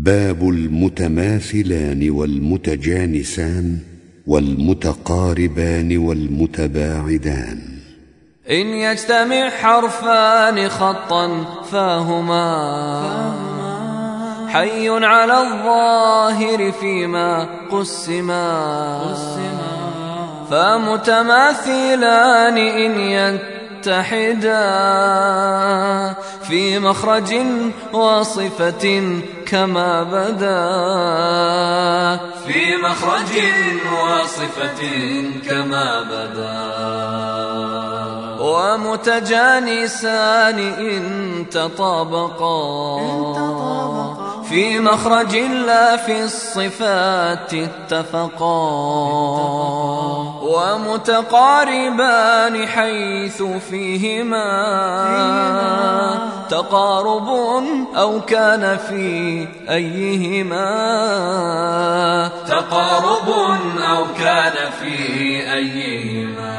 باب المتماثلان والمتجانسان والمتقاربان والمتباعدان. إن يجتمع حرفان خطا فاهما حي على الظاهر فيما قسما فمتماثلان إن يتحدا في مخرج وصفة كما بدا. في مخرج وصفة كما بدا. ومتجانسان إن تطابقا. في مخرج لا في الصفات اتفقا. ومتقاربان حيث فيهما تقارب أو كان في أيهما. تقارب أو كان في أيهما.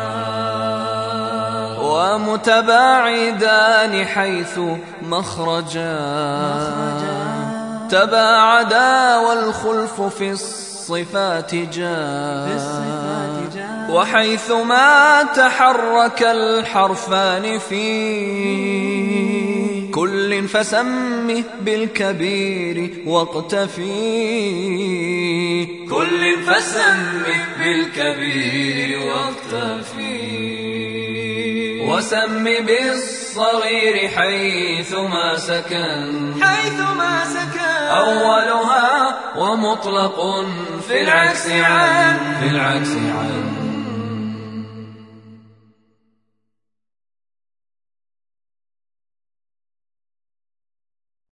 ومتباعدان حيث مخرجا. تباعدا والخلف في الصفات جاء وحيثما تحرك الحرفان في كل فسمه بالكبير واقتفي. كل فسمه بالكبير واقتفي. وسم بالصغير حيثما سكن. حيثما سكن. أولها ومطلق في العكس عن في العكس عن.